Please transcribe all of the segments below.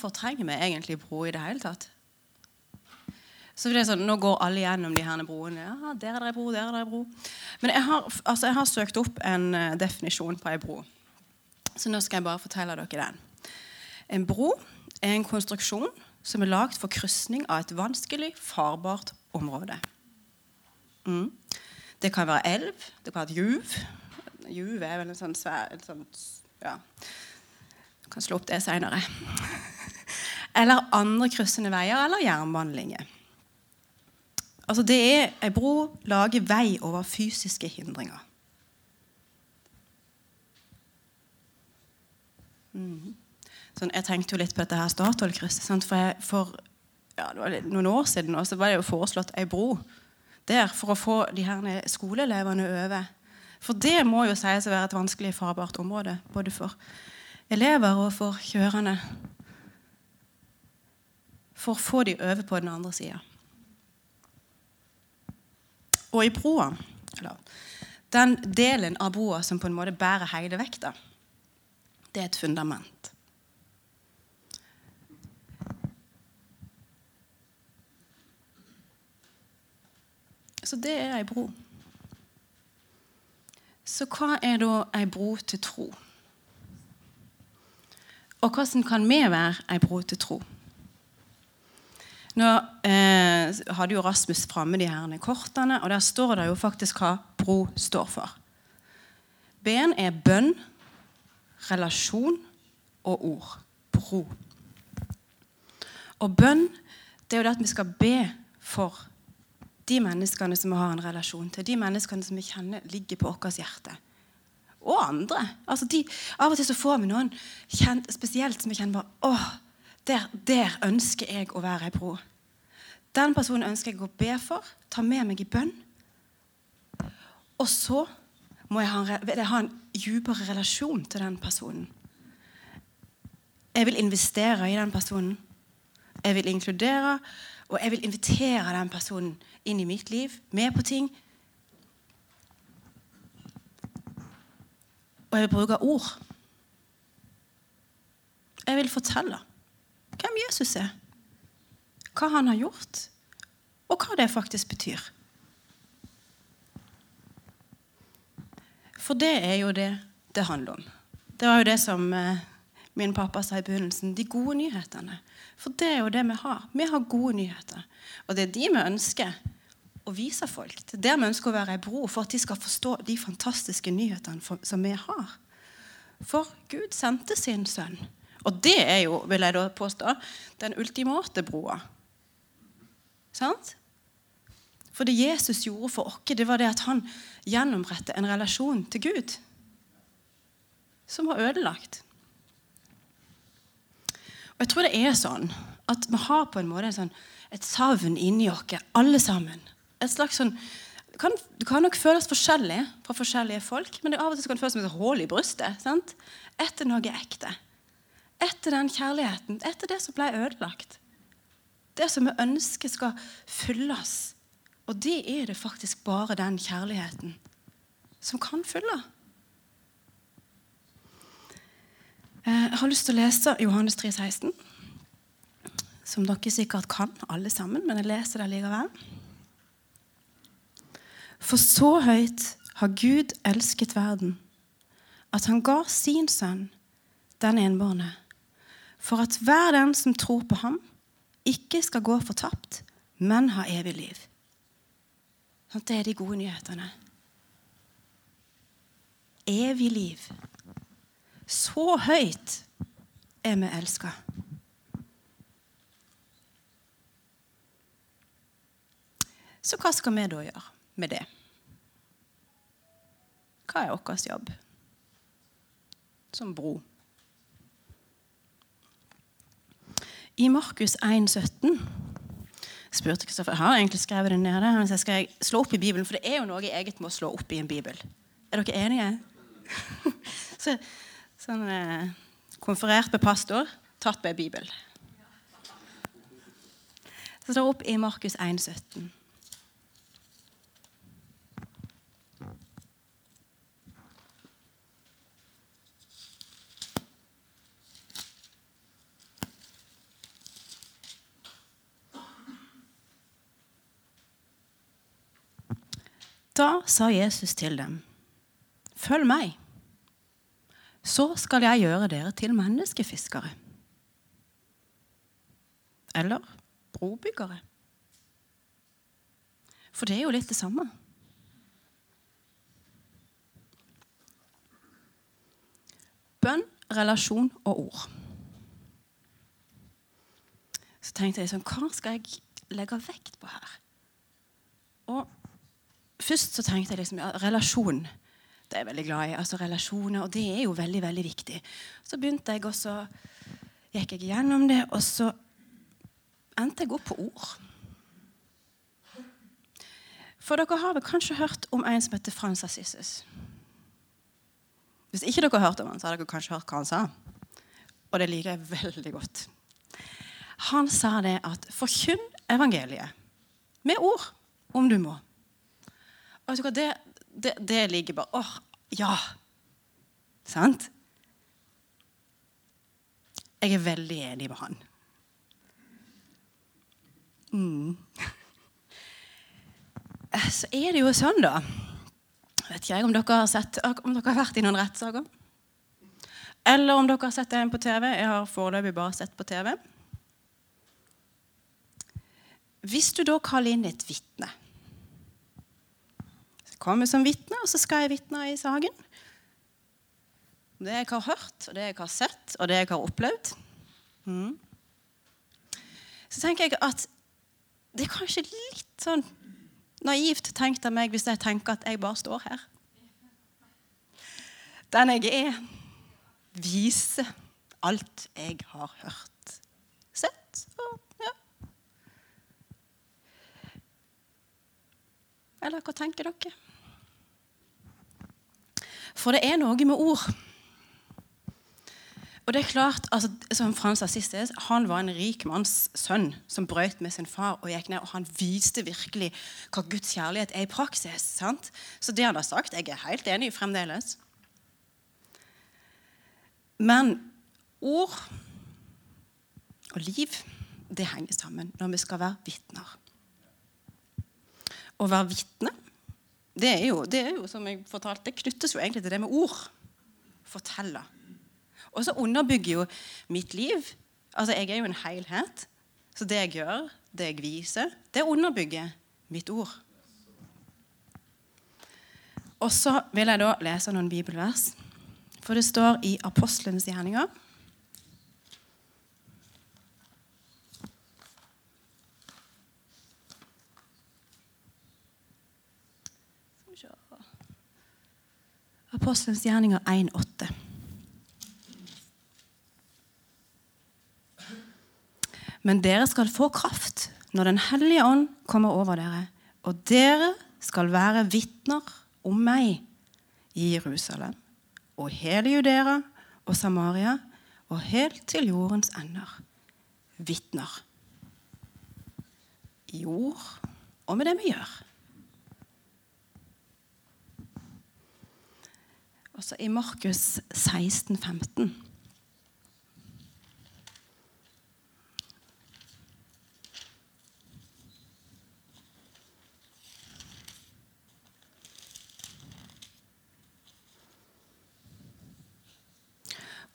hvorfor trenger vi egentlig bro i det hele tatt? Så det er sånn, Nå går alle gjennom de her broene. Ja, der er det bro, der er det bro. Men jeg har, altså, jeg har søkt opp en uh, definisjon på ei bro. Så nå skal jeg bare fortelle dere den. En bro er en konstruksjon som er lagd for krysning av et vanskelig, farbart område. Mm. Det kan være elv, det kan være et juv. Juv er vel en sånn svær en sånn, ja. Kan slå opp det seinere. eller andre kryssende veier eller jernbanelinjer. Altså det er Ei bro lager vei over fysiske hindringer. Mm. Sånn, jeg tenkte jo litt på dette her Statoil-krysset. For, jeg, for ja, noen år siden så var det jo foreslått ei bro der for å få de her skoleelevene over. For det må jo sies å være et vanskelig farbart område, både for elever og for kjørende. For å få de over på den andre sida. Og i broa, den delen av broa som på en måte bærer hele vekta, det er et fundament. Så det er ei bro. Så hva er da ei bro til tro? Og hvordan kan vi være ei bro til tro? Nå eh, hadde jo Rasmus framme de her kortene, og der står det jo faktisk hva bro står for. B-en er bønn, relasjon og ord. Bro. Og bønn det er jo det at vi skal be for de menneskene som vi har en relasjon til. De menneskene som vi kjenner ligger på vårt hjerte. Og andre. Altså de, av og til så får vi noen kjent, spesielt som vi kjenner bare åh, der, der, ønsker jeg å være ei bro. Den personen ønsker jeg å be for, ta med meg i bønn. Og så må jeg ha en, ha en djupere relasjon til den personen. Jeg vil investere i den personen. Jeg vil inkludere, og jeg vil invitere den personen inn i mitt liv, med på ting. Og jeg vil bruke ord. Jeg vil fortelle hvem Jesus er, hva han har gjort, og hva det faktisk betyr. For det er jo det det handler om. Det var jo det som eh, min pappa sa i begynnelsen. De gode nyhetene. For det er jo det vi har. Vi har gode nyheter. Og det er de vi ønsker å vise folk. Er der vi ønsker å være ei bro for at de skal forstå de fantastiske nyhetene som vi har. For Gud sendte sin sønn. Og det er jo, vil jeg da påstå, den ultimate broa. Sant? For det Jesus gjorde for oss, det var det at han gjennomrettet en relasjon til Gud som var ødelagt. Og jeg tror det er sånn at vi har på en måte sånn, et savn inni oss, alle sammen. Et slags sånn, kan, det kan, nok føles forskjellig fra forskjellige folk, men det av og til kan føles som et hull i brystet. Sant? Etter noe ekte. Etter den kjærligheten. Etter det som ble ødelagt. Det som vi ønsker skal fylles. Og det er det faktisk bare den kjærligheten som kan fylle. Eh, jeg har lyst til å lese Johannes 3,16, som dere sikkert kan, alle sammen, men jeg leser det likevel. For så høyt har Gud elsket verden, at han ga sin sønn, den enbårne, for at hver den som tror på ham, ikke skal gå fortapt, men ha evig liv. Det er de gode nyhetene. Evig liv. Så høyt er vi elska. Så hva skal vi da gjøre med det? Hva er vår jobb som bro? I Markus 1, 17 spurte Kristoffer Jeg har egentlig skrevet det nede. Men sa skal jeg slå opp i Bibelen, For det er jo noe eget med å slå opp i en bibel. Er dere enige? så Sånn eh, konferert med pastor, tatt med Bibel. Så står opp i Markus 1, sa Jesus til dem, følg meg, så skal jeg gjøre dere til menneskefiskere. Eller brobyggere. For det er jo litt det samme. Bønn, relasjon og ord. Så tenkte jeg sånn Hva skal jeg legge vekt på her? Og først så tenkte jeg liksom ja, relasjon. Det er jeg veldig glad i. altså relasjoner, Og det er jo veldig, veldig viktig. Så begynte jeg, og så gikk jeg gjennom det, og så endte jeg opp på ord. For dere har vel kanskje hørt om en som heter Frans Assises. Hvis ikke dere har hørt om han, så har dere kanskje hørt hva han sa. Og det liker jeg veldig godt. Han sa det at 'forkynn evangeliet med ord, om du må'. Vet du hva, det, det, det ligger bare åh, ja! Sant? Jeg er veldig enig med han. Mm. Så er det jo sånn, da Vet ikke jeg om dere har, sett, om dere har vært i noen rettssaker. Eller om dere har sett en på TV. Jeg har foreløpig bare sett på TV. Hvis du da kaller inn et vitne kommer som vitne, og så skal jeg vitne i saken. Det jeg har hørt, og det jeg har sett, og det jeg har opplevd. Mm. Så tenker jeg at det er kanskje litt sånn naivt tenkt av meg hvis jeg tenker at jeg bare står her. Den jeg er, viser alt jeg har hørt, sett og ja. Eller hva tenker dere? For det er noe med ord. Og det er klart, altså, som Frans Assistes, Han var en rik manns sønn som brøt med sin far og gikk ned. Og han viste virkelig hva Guds kjærlighet er i praksis. sant? Så det han har sagt, jeg er helt enig fremdeles. Men ord og liv, det henger sammen når vi skal være vitner. Å være vitne det er, jo, det er jo, som jeg fortalte, det knyttes jo egentlig til det med ord. Fortelle. Og så underbygger jo mitt liv Altså, jeg er jo en helhet. Så det jeg gjør, det jeg viser, det underbygger mitt ord. Og så vil jeg da lese noen bibelvers. For det står i Apostlenes gjerninger Apostelens gjerninger 1,8. Men dere skal få kraft når Den hellige ånd kommer over dere, og dere skal være vitner om meg i Jerusalem og hele Judera og Samaria og helt til jordens ender. Vitner. I ord og med det vi gjør. Også i Markus 16, 15.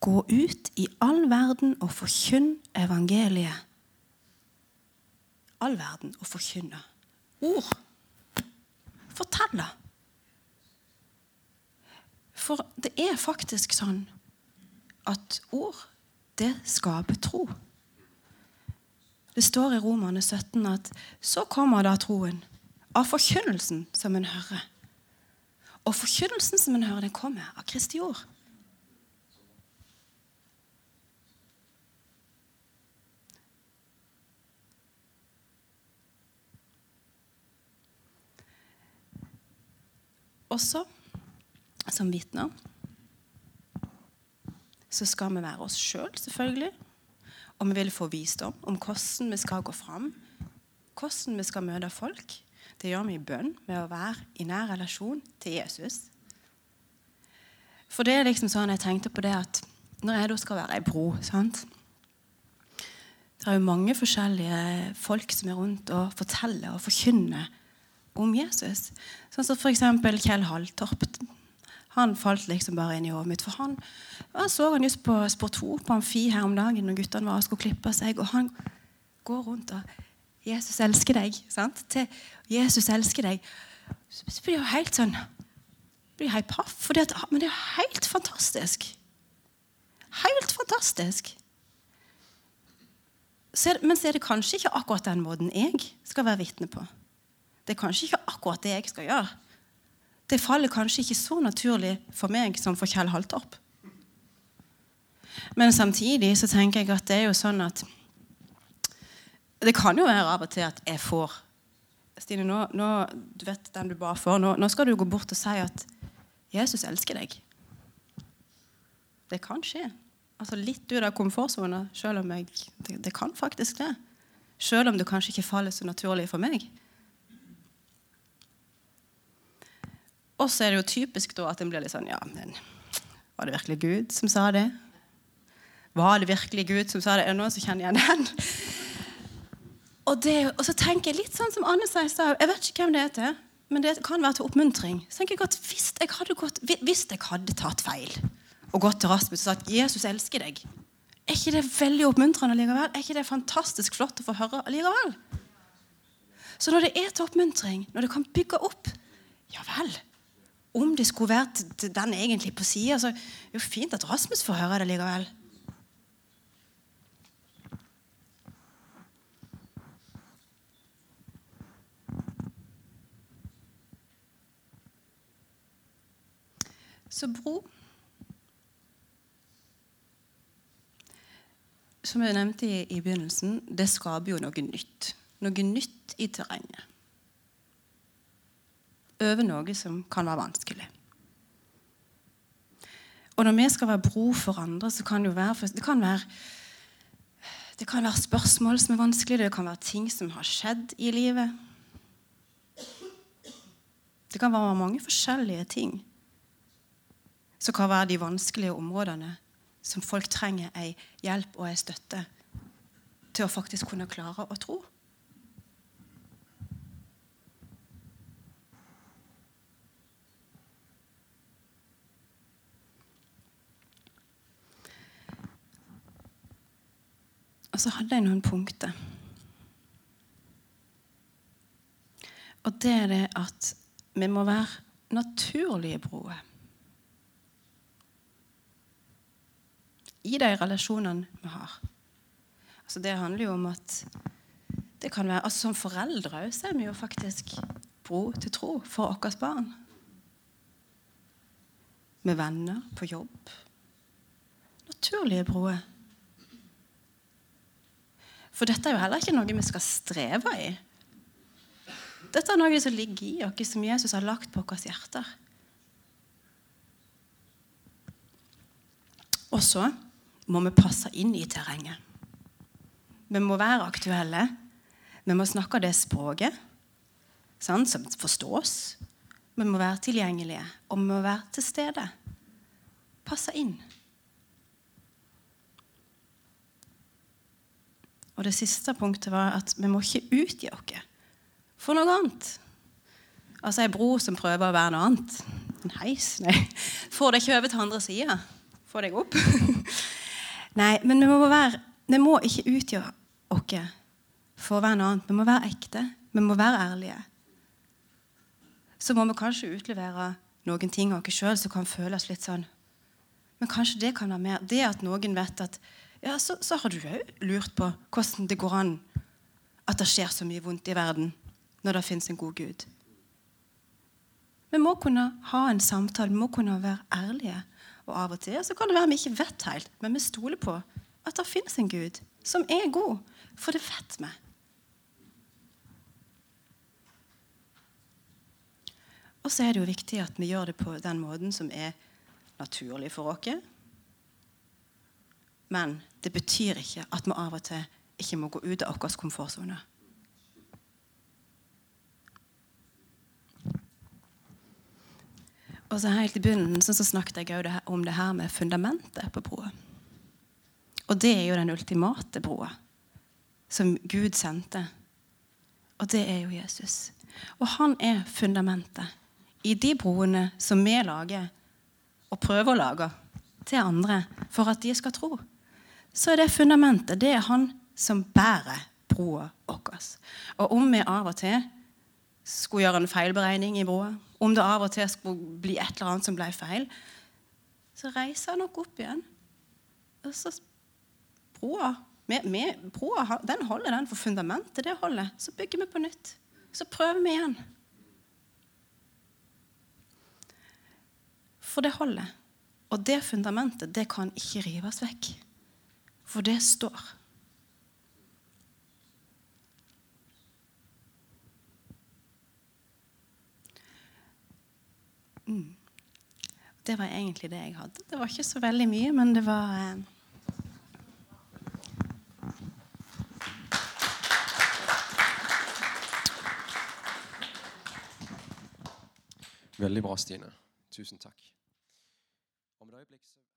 Gå ut i all verden og forkynn evangeliet. All verden og forkynne. Ord. Fortelle. For det er faktisk sånn at ord, det skaper tro. Det står i Romerne 17 at så kommer da troen av forkynnelsen som en hører. Og forkynnelsen som en hører, den kommer av Kristi ord. Også som vitner, så skal vi være oss sjøl, selv, selvfølgelig. Og vi vil få visdom om hvordan vi skal gå fram, hvordan vi skal møte folk. Det gjør vi i bønn med å være i nær relasjon til Jesus. For det er liksom sånn jeg tenkte på det at når jeg da skal være ei bro sant? Det er jo mange forskjellige folk som er rundt og forteller og forkynner om Jesus. Sånn som f.eks. Kjell Halltorp. Han falt liksom bare inn i hodet mitt. For han, han så han just på Sport 2 på Amfi her om dagen når guttene var og skulle klippe seg. Og han går rundt og 'Jesus elsker deg'. sant? Til 'Jesus elsker deg'. Så blir det jo helt sånn blir helt paff. Det, men det er jo helt fantastisk. Helt fantastisk. Så men så er det kanskje ikke akkurat den måten jeg skal være vitne på. Det er kanskje ikke akkurat det jeg skal gjøre. Det faller kanskje ikke så naturlig for meg som for Kjell Haltorp. Men samtidig så tenker jeg at det er jo sånn at Det kan jo være av og til at jeg får Stine, nå, nå, du vet den du ba for. Nå, nå skal du gå bort og si at Jesus elsker deg. Det kan skje. Altså Litt ut av komfortsona, selv om jeg det, det, kan faktisk det. Selv om det kanskje ikke faller så naturlig for meg. Og så er det jo typisk da at en blir litt sånn Ja, men var det virkelig Gud som sa det? Var det virkelig Gud som sa det? Er det noen som kjenner igjen den? Og, det, og så tenker jeg litt sånn som Anne sa Jeg vet ikke hvem det er til men det kan være til oppmuntring. Så tenker jeg at hvis jeg hadde, gått, hvis jeg hadde tatt feil og gått til Rasmus og sagt 'Jesus elsker deg', er ikke det veldig oppmuntrende likevel? Er ikke det fantastisk flott å få høre likevel? Så når det er til oppmuntring, når det kan bygge opp Ja vel. Om det skulle vært den egentlig på sida, så er det jo fint at Rasmus får høre det likevel. Så bro Som jeg nevnte i, i begynnelsen, det skaper jo noe nytt. Noe nytt i terrenget. Over noe som kan være vanskelig. Og når vi skal være bro for andre, så kan det jo være det kan være, det kan være spørsmål som er vanskelige, det kan være ting som har skjedd i livet. Det kan være mange forskjellige ting som kan være de vanskelige områdene som folk trenger ei hjelp og ei støtte til å faktisk kunne klare å tro. Så hadde jeg noen punkter. Og det er det at vi må være naturlige broer. i de relasjonene vi har. Altså det handler jo om at det kan være, altså Som foreldre så er vi jo faktisk bro til tro for våre barn. Med venner, på jobb. Naturlige broer. For dette er jo heller ikke noe vi skal streve i. Dette er noe som ligger i oss, som Jesus har lagt på våre hjerter. Og så må vi passe inn i terrenget. Vi må være aktuelle. Vi må snakke det språket sånn, som forstås. Vi må være tilgjengelige, og vi må være til stede. Passe inn. Og det siste punktet var at vi må ikke utgi oss for noe annet. Altså ei bro som prøver å være noe annet. En heis, nei. Får deg ikke over til andre sida. Få deg opp. Nei, men vi må, være, vi må ikke utgjøre oss for å være noe annet. Vi må være ekte. Vi må være ærlige. Så må vi kanskje utlevere noen ting av oss sjøl som kan føles litt sånn Men kanskje det kan være mer det at noen vet at ja, så, så har du òg lurt på hvordan det går an at det skjer så mye vondt i verden når det fins en god Gud. Vi må kunne ha en samtale, vi må kunne være ærlige. Og av og til så kan det være vi ikke vet helt, men vi stoler på at det finnes en Gud som er god. For det vet vi. Og så er det jo viktig at vi gjør det på den måten som er naturlig for oss. Men det betyr ikke at vi av og til ikke må gå ut av vår komfortsone. Og så Helt i begynnelsen så snakket jeg om det her med fundamentet på broa. Og det er jo den ultimate broa som Gud sendte. og det er jo Jesus. Og han er fundamentet i de broene som vi lager, og prøver å lage til andre for at de skal tro. Så er det fundamentet. Det er han som bærer broa vår. Og om vi av og til skulle gjøre en feilberegning i broa, om det av og til skulle bli et eller annet som ble feil, så reiser han nok opp igjen. Og så broa, med, med, broa den holder, den, for fundamentet det holder. Så bygger vi på nytt. Så prøver vi igjen. For det holder. Og det fundamentet, det kan ikke rives vekk. For det står. Mm. Det var egentlig det jeg hadde. Det var ikke så veldig mye, men det var eh... Veldig bra, Stine. Tusen takk. Om et øyeblikk så